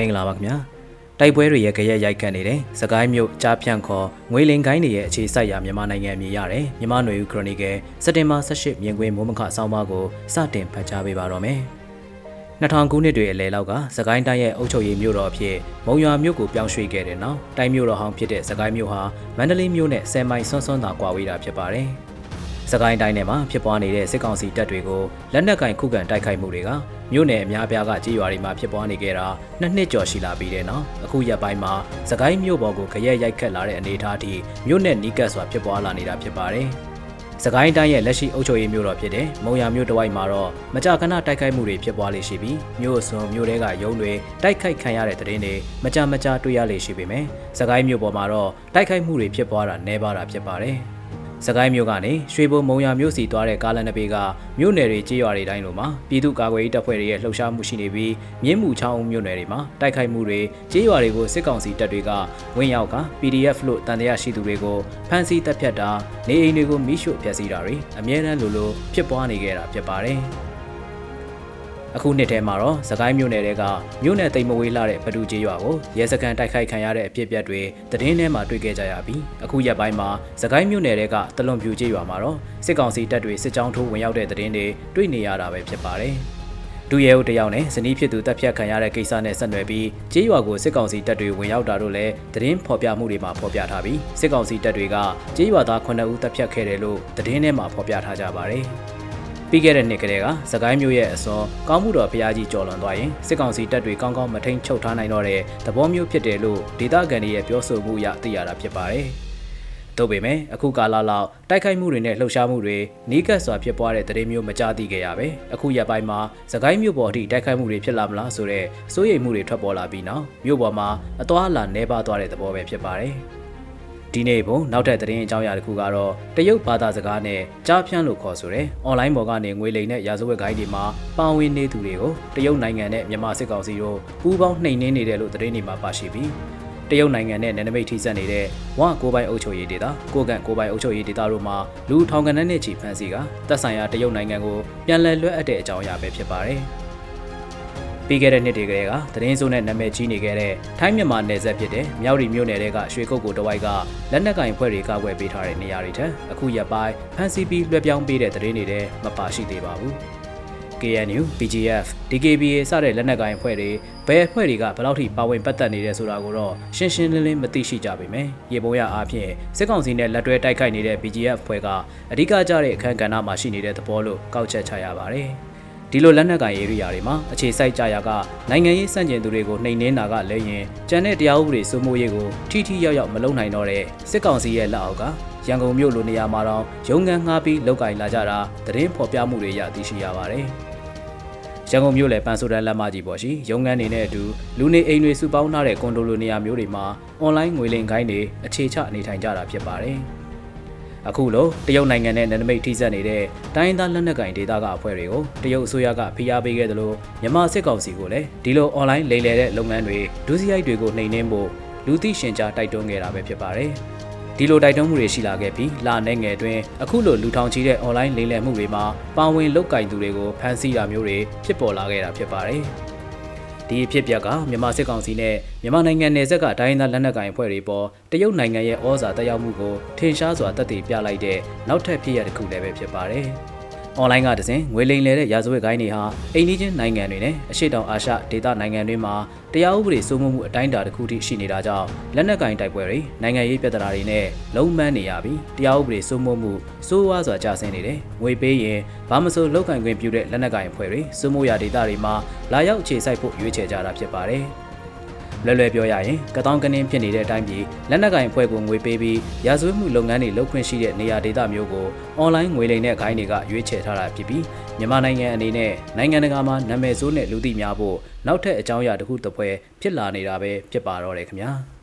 မင်္ဂလာပါခင်ဗျာတိုက်ပွဲတွေရဲ့ကြရက်ရိုက်ခတ်နေတဲ့စကိုင်းမြို့ကြားဖြန့်ခေါ်ငွေလင်ကိုင်းတွေရဲ့အခြေစိုက်ရာမြန်မာနိုင်ငံအမည်ရတယ်မြန်မာຫນွေဦးခရိုနီကယ်စက်တင်ဘာ18မြင်ကွင်းမိုးမခဆောင်းပါးကိုစတင်ဖတ်ကြားပေးပါတော့မယ်2000ခုနှစ်တွေအလယ်လောက်ကစကိုင်းတိုင်းရဲ့အုပ်ချုပ်ရေးမြို့တော်အဖြစ်မုံရွာမြို့ကိုပြောင်းရွှေ့ခဲ့တဲ့နောက်တိုင်းမြို့တော်ဟောင်းဖြစ်တဲ့စကိုင်းမြို့ဟာမန္တလေးမြို့နဲ့ဆယ်မိုင်ဆွန်းဆွန်းသာကွာဝေးတာဖြစ်ပါတယ် စကိုင်းတိုင်းထဲမှာဖြစ်ပွားနေတဲ့စစ်ကောင်စီတပ်တွေကိုလက်နက်ကင်ခုခံတိုက်ခိုက်မှုတွေကမြို့နယ်အများအပြားကကြေးရွာတွေမှာဖြစ်ပွားနေကြတာနှစ်နှစ်ကျော်ရှိလာပြီးတဲ့နောက်အခုရက်ပိုင်းမှာစကိုင်းမြို့ပေါ်ကိုကြရက်ရိုက်ခတ်လာတဲ့အနေအထားအထိမြို့နယ်နီးကပ်စွာဖြစ်ပွားလာနေတာဖြစ်ပါတယ်။စကိုင်းတိုင်းရဲ့လက်ရှိအုပ်ချုပ်ရေးမြို့တော်ဖြစ်တဲ့မုံရမြို့တဝိုက်မှာတော့မကြာခဏတိုက်ခိုက်မှုတွေဖြစ်ပွားလေရှိပြီးမြို့အစွန်မြို့တွေကရုံးတွေတိုက်ခိုက်ခံရတဲ့တဲ့င်းတွေမကြာမကြာတွေ့ရလေရှိပေမယ့်စကိုင်းမြို့ပေါ်မှာတော့တိုက်ခိုက်မှုတွေဖြစ်ပွားတာနှဲပါတာဖြစ်ပါတယ်။ စကိုင်းမြို့ကနေရွှေဘုံမုံရမြို့စီသွားတဲ့ကားလမ်းတစ်ပေကမြို့နယ်တွေကြေးရွာတွေတိုင်းလိုမှာပြည်သူ့ကာကွယ်ရေးတပ်ဖွဲ့တွေရဲ့လှုပ်ရှားမှုရှိနေပြီးမြင်းမှုချောင်းမြို့နယ်တွေမှာတိုက်ခိုက်မှုတွေကြေးရွာတွေကိုစစ်ကောင်စီတပ်တွေကဝင်ရောက်က PDF လို့တန်တရားရှိသူတွေကိုဖမ်းဆီးတပ်ဖြတ်တာနေအိမ်တွေကိုမိရှို့ဖျက်ဆီးတာတွေအမြဲတမ်းလိုလိုဖြစ်ပွားနေကြတာဖြစ်ပါတယ်။ အခုနှစ်ထဲမှာတော့စကိုင်းမြို့နယ်တွေကမြို့နယ်တိမ်မဝေးလာတဲ့ဘဒူကြီးရွာကိုရဲစခန်းတိုက်ခိုက်ခံရတဲ့အဖြစ်အပျက်တွေသတင်းထဲမှာတွေ့ခဲ့ကြရပြီးအခုရက်ပိုင်းမှာစကိုင်းမြို့နယ်တွေကတလွန်ပြူကြီးရွာမှာတော့စစ်ကောင်စီတပ်တွေစစ်ကြောင်းထိုးဝင်ရောက်တဲ့သတင်းတွေတွေ့နေရတာပဲဖြစ်ပါတယ်ဒူရဲဦးတယောက်နဲ့ဇနီးဖြစ်သူတပ်ဖြတ်ခံရတဲ့ကိစ္စနဲ့ဆက်နွယ်ပြီးကြေးရွာကိုစစ်ကောင်စီတပ်တွေဝင်ရောက်တာတို့လည်းသတင်းဖော်ပြမှုတွေမှာဖော်ပြထားပြီးစစ်ကောင်စီတပ်တွေကကြေးရွာသား9ဦးတပ်ဖြတ်ခဲ့တယ်လို့သတင်းထဲမှာဖော်ပြထားကြပါတယ်။ ပြီးခဲ့တဲ့နှစ်ကတည်းကစကိုင်းမြို့ရဲ့အစောကောင်းမှုတော်ဘုရားကြီးကြော်လွန်သွားရင်စစ်ကောင်စီတပ်တွေကောင်းကောင်းမထိန်ချုပ်ထားနိုင်တော့တဲ့သဘောမျိုးဖြစ်တယ်လို့ဒေသခံတွေရဲ့ပြောဆိုမှုအရသိရတာဖြစ်ပါတယ်။သို့ပေမဲ့အခုကာလလောက်တိုက်ခိုက်မှုတွေနဲ့လှုပ်ရှားမှုတွေနီးကပ်စွာဖြစ်ပွားတဲ့တရေမျိုးမကြားသိခဲ့ရပဲအခုရက်ပိုင်းမှာစကိုင်းမြို့ပေါ်အထိတိုက်ခိုက်မှုတွေဖြစ်လာမလားဆိုတော့စိုးရိမ်မှုတွေထွက်ပေါ်လာပြီးနောက်မြို့ပေါ်မှာအသွာအလာနှဲပါသွားတဲ့သဘောပဲဖြစ်ပါတယ်။ ဒီနေ့ပုံနောက်ထပ်သတင်းအကြောင်းအရာတစ်ခုကတော့တရုတ်ဘာသာစကားနဲ့ကြားဖြန့်လို့ခေါ်ဆိုတဲ့အွန်လိုင်းပေါ်ကနေငွေလိမ်တဲ့ရာဇဝတ်ဂိုင်းတွေမှာပါဝင်နေသူတွေကိုတရုတ်နိုင်ငံနဲ့မြန်မာစစ်ကောင်စီတို့ပူးပေါင်းနှိမ်နင်းနေတယ်လို့သတင်းတွေမှာပါရှိပြီးတရုတ်နိုင်ငံနဲ့နယ်နိမိတ်ထိစပ်နေတဲ့ဝကိုပိုင်အုပ်ချုပ်ရေးဒေသကိုကန့်ကိုပိုင်အုပ်ချုပ်ရေးဒေသတို့မှာလူထောင်ကနန်းနဲ့ချီဖမ်းဆီးကတပ်ဆိုင်ရာတရုတ်နိုင်ငံကိုပြန်လည်လွှဲအပ်တဲ့အကြောင်းအရာပဲဖြစ်ပါတယ်။ ပြီးခဲ့တဲ့နှစ်တွေကလေးကသတင်းစိုးနဲ့နာမည်ကြီးနေခဲ့တဲ့ထိုင်းမြန်မာနယ်စပ်ဖြစ်တဲ့မြောက်ရီမြို့နယ်တွေကရွှေကုတ်ကိုတဝိုက်ကလက်နက်ကင်ဖွဲ့တွေကာကွယ်ပေးထားတဲ့နေရာတွေထက်အခုရက်ပိုင်းဖန်စီပြီးလွှဲပြောင်းပေးတဲ့သတင်းတွေလည်းမပါရှိသေးပါဘူး။ KNU, PGF, DKBA စတဲ့လက်နက်ကိုင်အဖွဲ့တွေဘယ်အဖွဲ့တွေကဘယ်လောက်ထိပါဝင်ပတ်သက်နေတယ်ဆိုတာကိုတော့ရှင်းရှင်းလင်းလင်းမသိရှိကြပေမယ့်ရေပုံရအားဖြင့်စစ်ကောင်စီနဲ့လက်တွဲတိုက်ခိုက်နေတဲ့ BGF အဖွဲ့ကအဓိကကျတဲ့အခမ်းကဏ္ဍမှာရှိနေတဲ့သဘောလို့ကောက်ချက်ချရပါတယ်။ ဒီလိုလက်နက်ကိုင်ဧရိယာတွေမှာအခြေစိုက်ကြရာကနိုင်ငံရေးစန့်ကျင်သူတွေကိုနှိမ်နင်းတာကလည်းရင်ကြံတဲ့တရားဥပဒေစိုးမိုးရေးကိုထိထိရောက်ရောက်မလုပ်နိုင်တော့တဲ့စစ်ကောင်စီရဲ့လက်အောက်ကရန်ကုန်မြို့လိုနေရာမှာတော့ရုံးခန်းငှားပြီးလောက်ကင်လာကြတာသတင်းဖော်ပြမှုတွေရသိရှိရပါတယ်။ရန်ကုန်မြို့လေပန်ဆိုဒန်လက်မကြီးပေါ်ရှိရုံးခန်းနေတဲ့အတူလူနေအိမ်တွေစုပေါင်းထားတဲ့ကွန်ဒိုလိုနေရာမျိုးတွေမှာအွန်လိုင်းငွေလိမ်ခိုင်းတွေအခြေချနေထိုင်ကြတာဖြစ်ပါတယ်။ အခုလိုတရုတ်နိုင်ငံနဲ့နယ်နိမိတ်ထိစပ်နေတဲ့တိုင်းသားလက်နက်ကင်ဒေသကအဖွဲ့တွေကိုတရုတ်အစိုးရကဖိအားပေးခဲ့သလိုမြန်မာစစ်ကောင်စီကိုလည်းဒီလိုအွန်လိုင်းလိမ်လည်တဲ့လုပ်ငန်းတွေဒုစရိုက်တွေကိုနှိမ်နင်းဖို့လူသိရှင်ကြားတိုက်တွန်းခဲ့တာပဲဖြစ်ပါတယ်။ဒီလိုတိုက်တွန်းမှုတွေရှိလာခဲ့ပြီးလာနေငယ်တွင်အခုလိုလူထောင်ချီတဲ့ online လိမ်လည်မှုတွေမှာပါဝင်လုတ်ကင်သူတွေကိုဖမ်းဆီးတာမျိုးတွေဖြစ်ပေါ်လာခဲ့တာဖြစ်ပါတယ်။ ဒီအဖြစ်အပျက်ကမြန်မာစစ်ကောင်စီနဲ့မြန်မာနိုင်ငံနယ်စပ်ကတိုင်းဒေသလက်နက်ကိုင်အဖွဲ့တွေပေါ်တရုတ်နိုင်ငံရဲ့ဩဇာတက်ရောက်မှုကိုထင်ရှားစွာတက်တည်ပြလိုက်တဲ့နောက်ထပ်ဖြစ်ရတစ်ခုလည်းပဲဖြစ်ပါတယ်။ အွန်လိုင်းကတစဉ်ငွေလိမ်လဲတဲ့ရာဇဝတ်ဂိုင်းတွေဟာအိန္ဒိချင်းနိုင်ငံတွေနဲ့အရှေ့တောင်အာရှဒေသနိုင်ငံတွေမှာတရားဥပဒေစိုးမိုးမှုအတိုင်းအတာတစ်ခုထိရှိနေတာကြောင့်လက်နက်ကင်တိုက်ပွဲတွေနိုင်ငံရေးပြဿနာတွေနဲ့လုံးမန်းနေရပြီးတရားဥပဒေစိုးမိုးမှုစိုးဝါးစွာကျဆင်းနေတယ်။ငွေပေးရင်ဘာမဆိုလောက်ကင်ခွင့်ပြုတဲ့လက်နက်ကင်အဖွဲ့တွေစိုးမိုးရာဒေသတွေမှာလာရောက်အခြေစိုက်ဖို့ရွေးချယ်ကြတာဖြစ်ပါတယ်။ လွယ်လွယ်ပြောရရင်ကတောင်းကနင်းဖြစ်နေတဲ့အတိုင်းပြည်လက်နက်ကင်အဖွဲ့ကိုငွေပေးပြီးရာဇဝတ်မှုလုပ်ငန်းတွေလုပ်ခွင့်ရှိတဲ့နေရာဒေသမျိုးကိုအွန်လိုင်းငွေလိမ်တဲ့ဂိုင်းတွေကရွေးချယ်ထားတာဖြစ်ပြီးမြန်မာနိုင်ငံအနေနဲ့နိုင်ငံတကာမှာနာမည်ဆိုးနဲ့လူသိများဖို့နောက်ထပ်အကြောင်းအရာတစ်ခုတစ်ပွဲဖြစ်လာနေတာပဲဖြစ်ပါတော့တယ်ခင်ဗျာ။